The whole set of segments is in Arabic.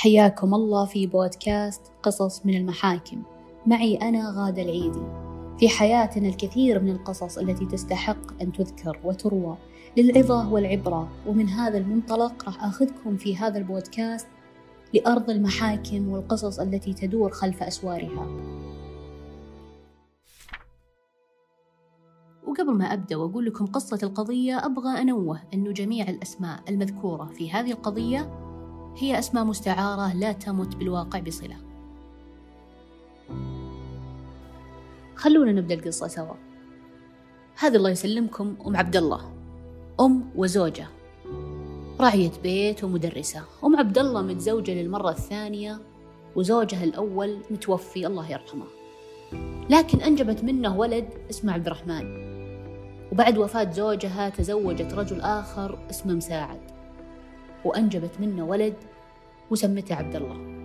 حياكم الله في بودكاست قصص من المحاكم. معي أنا غادة العيدي. في حياتنا الكثير من القصص التي تستحق أن تذكر وتروى للعظة والعبرة ومن هذا المنطلق راح أخذكم في هذا البودكاست لأرض المحاكم والقصص التي تدور خلف أسوارها. وقبل ما أبدأ وأقول لكم قصة القضية أبغى أنوه أنه جميع الأسماء المذكورة في هذه القضية هي أسماء مستعارة لا تمت بالواقع بصلة. خلونا نبدأ القصة سوا. هذا الله يسلمكم أم عبد الله. أم وزوجة. راعية بيت ومدرسة. أم عبد الله متزوجة للمرة الثانية وزوجها الأول متوفي الله يرحمه. لكن أنجبت منه ولد اسمه عبد الرحمن. وبعد وفاة زوجها تزوجت رجل آخر اسمه مساعد. وأنجبت منه ولد وسمته عبد الله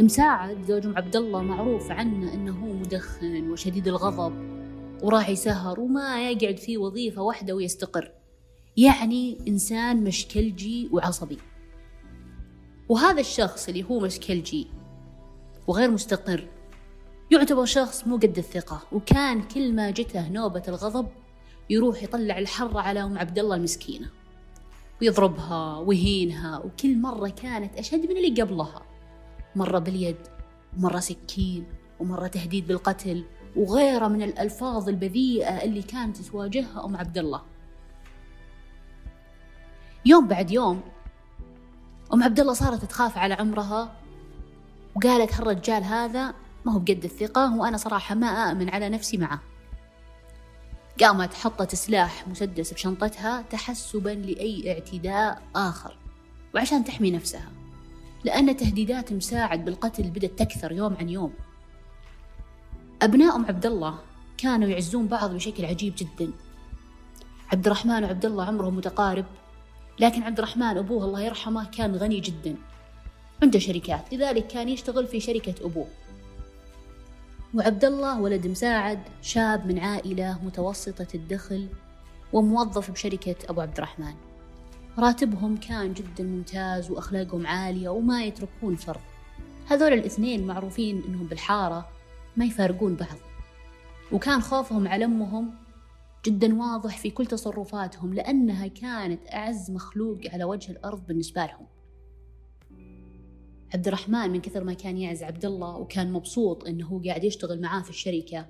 مساعد زوج عبد الله معروف عنه أنه مدخن وشديد الغضب وراعي سهر وما يقعد في وظيفة واحدة ويستقر. يعني إنسان مشكلجي وعصبي. وهذا الشخص اللي هو مشكلجي وغير مستقر يعتبر شخص مو قد الثقة وكان كل ما جته نوبة الغضب يروح يطلع الحر على أم عبد الله المسكينة. ويضربها ويهينها وكل مرة كانت أشد من اللي قبلها. مرة باليد ومرة سكين ومرة تهديد بالقتل وغيره من الألفاظ البذيئة اللي كانت تواجهها أم عبد الله يوم بعد يوم أم عبد الله صارت تخاف على عمرها وقالت هالرجال هذا ما هو بقد الثقة وأنا صراحة ما أأمن على نفسي معه. قامت حطت سلاح مسدس بشنطتها تحسبا لأي اعتداء آخر وعشان تحمي نفسها لأن تهديدات مساعد بالقتل بدأت تكثر يوم عن يوم. أبناء أم عبد الله كانوا يعزون بعض بشكل عجيب جدا. عبد الرحمن وعبد الله عمرهم متقارب لكن عبد الرحمن أبوه الله يرحمه كان غني جدا. عنده شركات لذلك كان يشتغل في شركة أبوه. وعبد الله ولد مساعد شاب من عائلة متوسطة الدخل وموظف بشركة أبو عبد الرحمن. راتبهم كان جدا ممتاز وأخلاقهم عالية وما يتركون فرض هذول الاثنين معروفين إنهم بالحارة ما يفارقون بعض. وكان خوفهم على أمهم جدا واضح في كل تصرفاتهم لأنها كانت أعز مخلوق على وجه الأرض بالنسبة لهم. عبد الرحمن من كثر ما كان يعز عبد الله وكان مبسوط إنه هو قاعد يشتغل معاه في الشركة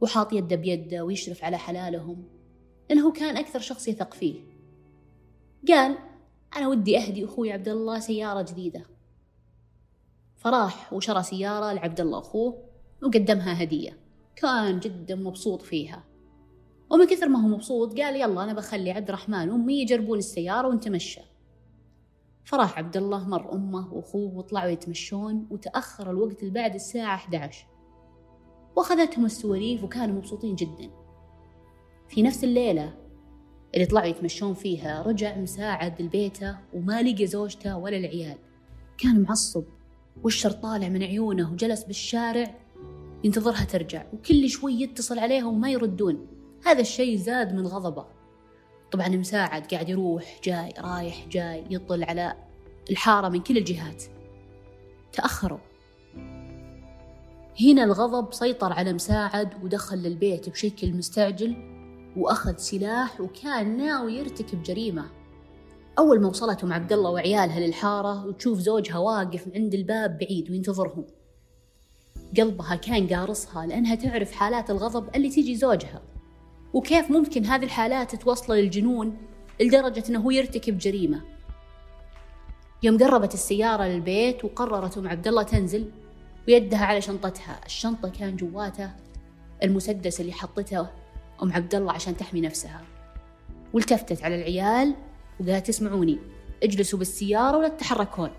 وحاط يده بيده ويشرف على حلالهم لأنه كان أكثر شخص يثق فيه. قال أنا ودي أهدي أخوي عبد الله سيارة جديدة. فراح وشرى سيارة لعبد الله أخوه وقدمها هدية. كان جدا مبسوط فيها. ومن كثر ما هو مبسوط قال يلا أنا بخلي عبد الرحمن وأمي يجربون السيارة ونتمشى. فراح عبد الله مر أمه وأخوه وطلعوا يتمشون وتأخر الوقت بعد الساعة 11 وأخذتهم السواليف وكانوا مبسوطين جدا. في نفس الليلة اللي طلعوا يتمشون فيها رجع مساعد لبيته وما لقى زوجته ولا العيال. كان معصب والشر طالع من عيونه وجلس بالشارع ينتظرها ترجع وكل شوي يتصل عليهم وما يردون. هذا الشيء زاد من غضبه. طبعا مساعد قاعد يروح جاي رايح جاي يطل على الحارة من كل الجهات. تأخروا. هنا الغضب سيطر على مساعد ودخل للبيت بشكل مستعجل وأخذ سلاح وكان ناوي يرتكب جريمة. أول ما وصلت أم عبد الله وعيالها للحارة وتشوف زوجها واقف عند الباب بعيد وينتظرهم. قلبها كان قارصها لأنها تعرف حالات الغضب اللي تيجي زوجها. وكيف ممكن هذه الحالات توصله للجنون لدرجة أنه هو يرتكب جريمة. يوم قربت السيارة للبيت وقررت أم عبد الله تنزل ويدها على شنطتها. الشنطة كان جواتها المسدس اللي حطته أم عبد الله عشان تحمي نفسها. والتفتت على العيال وقالت اسمعوني اجلسوا بالسيارة ولا تتحركون.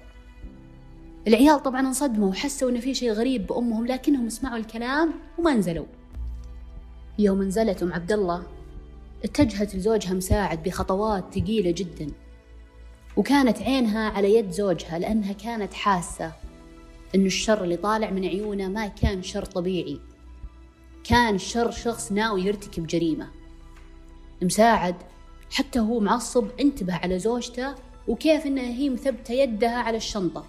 العيال طبعا انصدموا وحسوا إنه في شيء غريب بأمهم لكنهم سمعوا الكلام وما نزلوا. يوم نزلت أم عبد الله اتجهت لزوجها مساعد بخطوات ثقيلة جدا وكانت عينها على يد زوجها لأنها كانت حاسة إنه الشر اللي طالع من عيونه ما كان شر طبيعي كان شر شخص ناوي يرتكب جريمة. مساعد حتى هو معصب انتبه على زوجته وكيف إنها هي مثبتة يدها على الشنطة.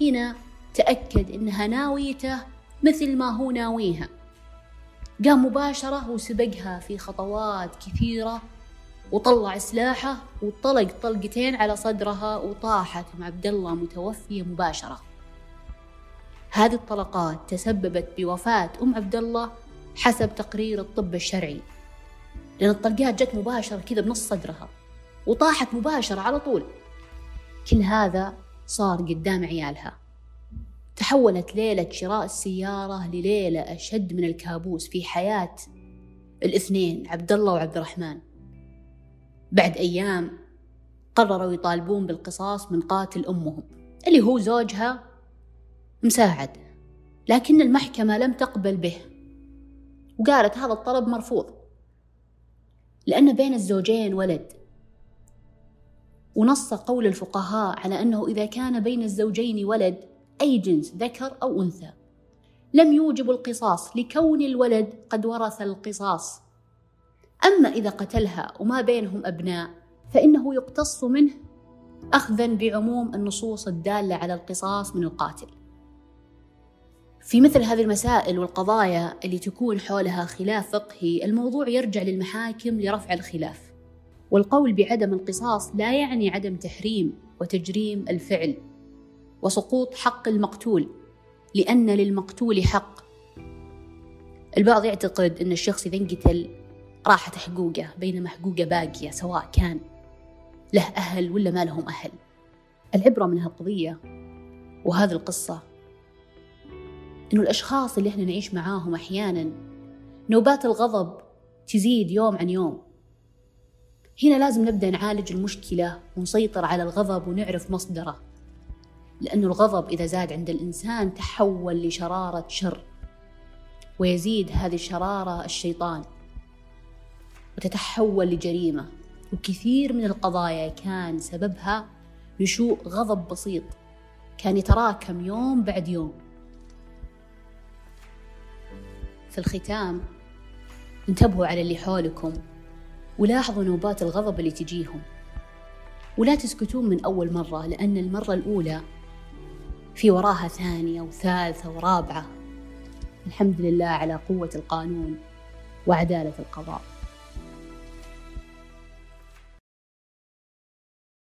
هنا تأكد إنها ناويته مثل ما هو ناويها. قام مباشرة وسبقها في خطوات كثيرة وطلع سلاحه وطلق طلقتين على صدرها وطاحت مع عبد الله متوفية مباشرة. هذه الطلقات تسببت بوفاة أم عبد الله حسب تقرير الطب الشرعي. لأن الطلقات جت مباشرة كذا بنص صدرها وطاحت مباشرة على طول. كل هذا صار قدام عيالها. تحولت ليلة شراء السيارة لليلة أشد من الكابوس في حياة الاثنين عبد الله وعبد الرحمن. بعد أيام قرروا يطالبون بالقصاص من قاتل أمهم اللي هو زوجها مساعد لكن المحكمة لم تقبل به وقالت هذا الطلب مرفوض لأن بين الزوجين ولد. ونص قول الفقهاء على أنه إذا كان بين الزوجين ولد أي جنس ذكر أو أنثى. لم يوجب القصاص لكون الولد قد ورث القصاص. أما إذا قتلها وما بينهم أبناء فإنه يقتص منه أخذا بعموم النصوص الدالة على القصاص من القاتل. في مثل هذه المسائل والقضايا اللي تكون حولها خلاف فقهي الموضوع يرجع للمحاكم لرفع الخلاف. والقول بعدم القصاص لا يعني عدم تحريم وتجريم الفعل. وسقوط حق المقتول لأن للمقتول حق. البعض يعتقد أن الشخص إذا انقتل راحت حقوقه بينما حقوقه باقية سواء كان له أهل ولا ما لهم أهل. العبرة من هالقضية وهذه القصة إنه الأشخاص اللي إحنا نعيش معاهم أحيانا نوبات الغضب تزيد يوم عن يوم. هنا لازم نبدأ نعالج المشكلة ونسيطر على الغضب ونعرف مصدره. لأن الغضب إذا زاد عند الإنسان تحول لشرارة شر ويزيد هذه الشرارة الشيطان وتتحول لجريمة. وكثير من القضايا كان سببها نشوء غضب بسيط كان يتراكم يوم بعد يوم. في الختام انتبهوا على اللي حولكم ولاحظوا نوبات الغضب اللي تجيهم. ولا تسكتون من أول مرة لأن المرة الأولى في وراها ثانية وثالثة ورابعة. الحمد لله على قوة القانون وعدالة القضاء.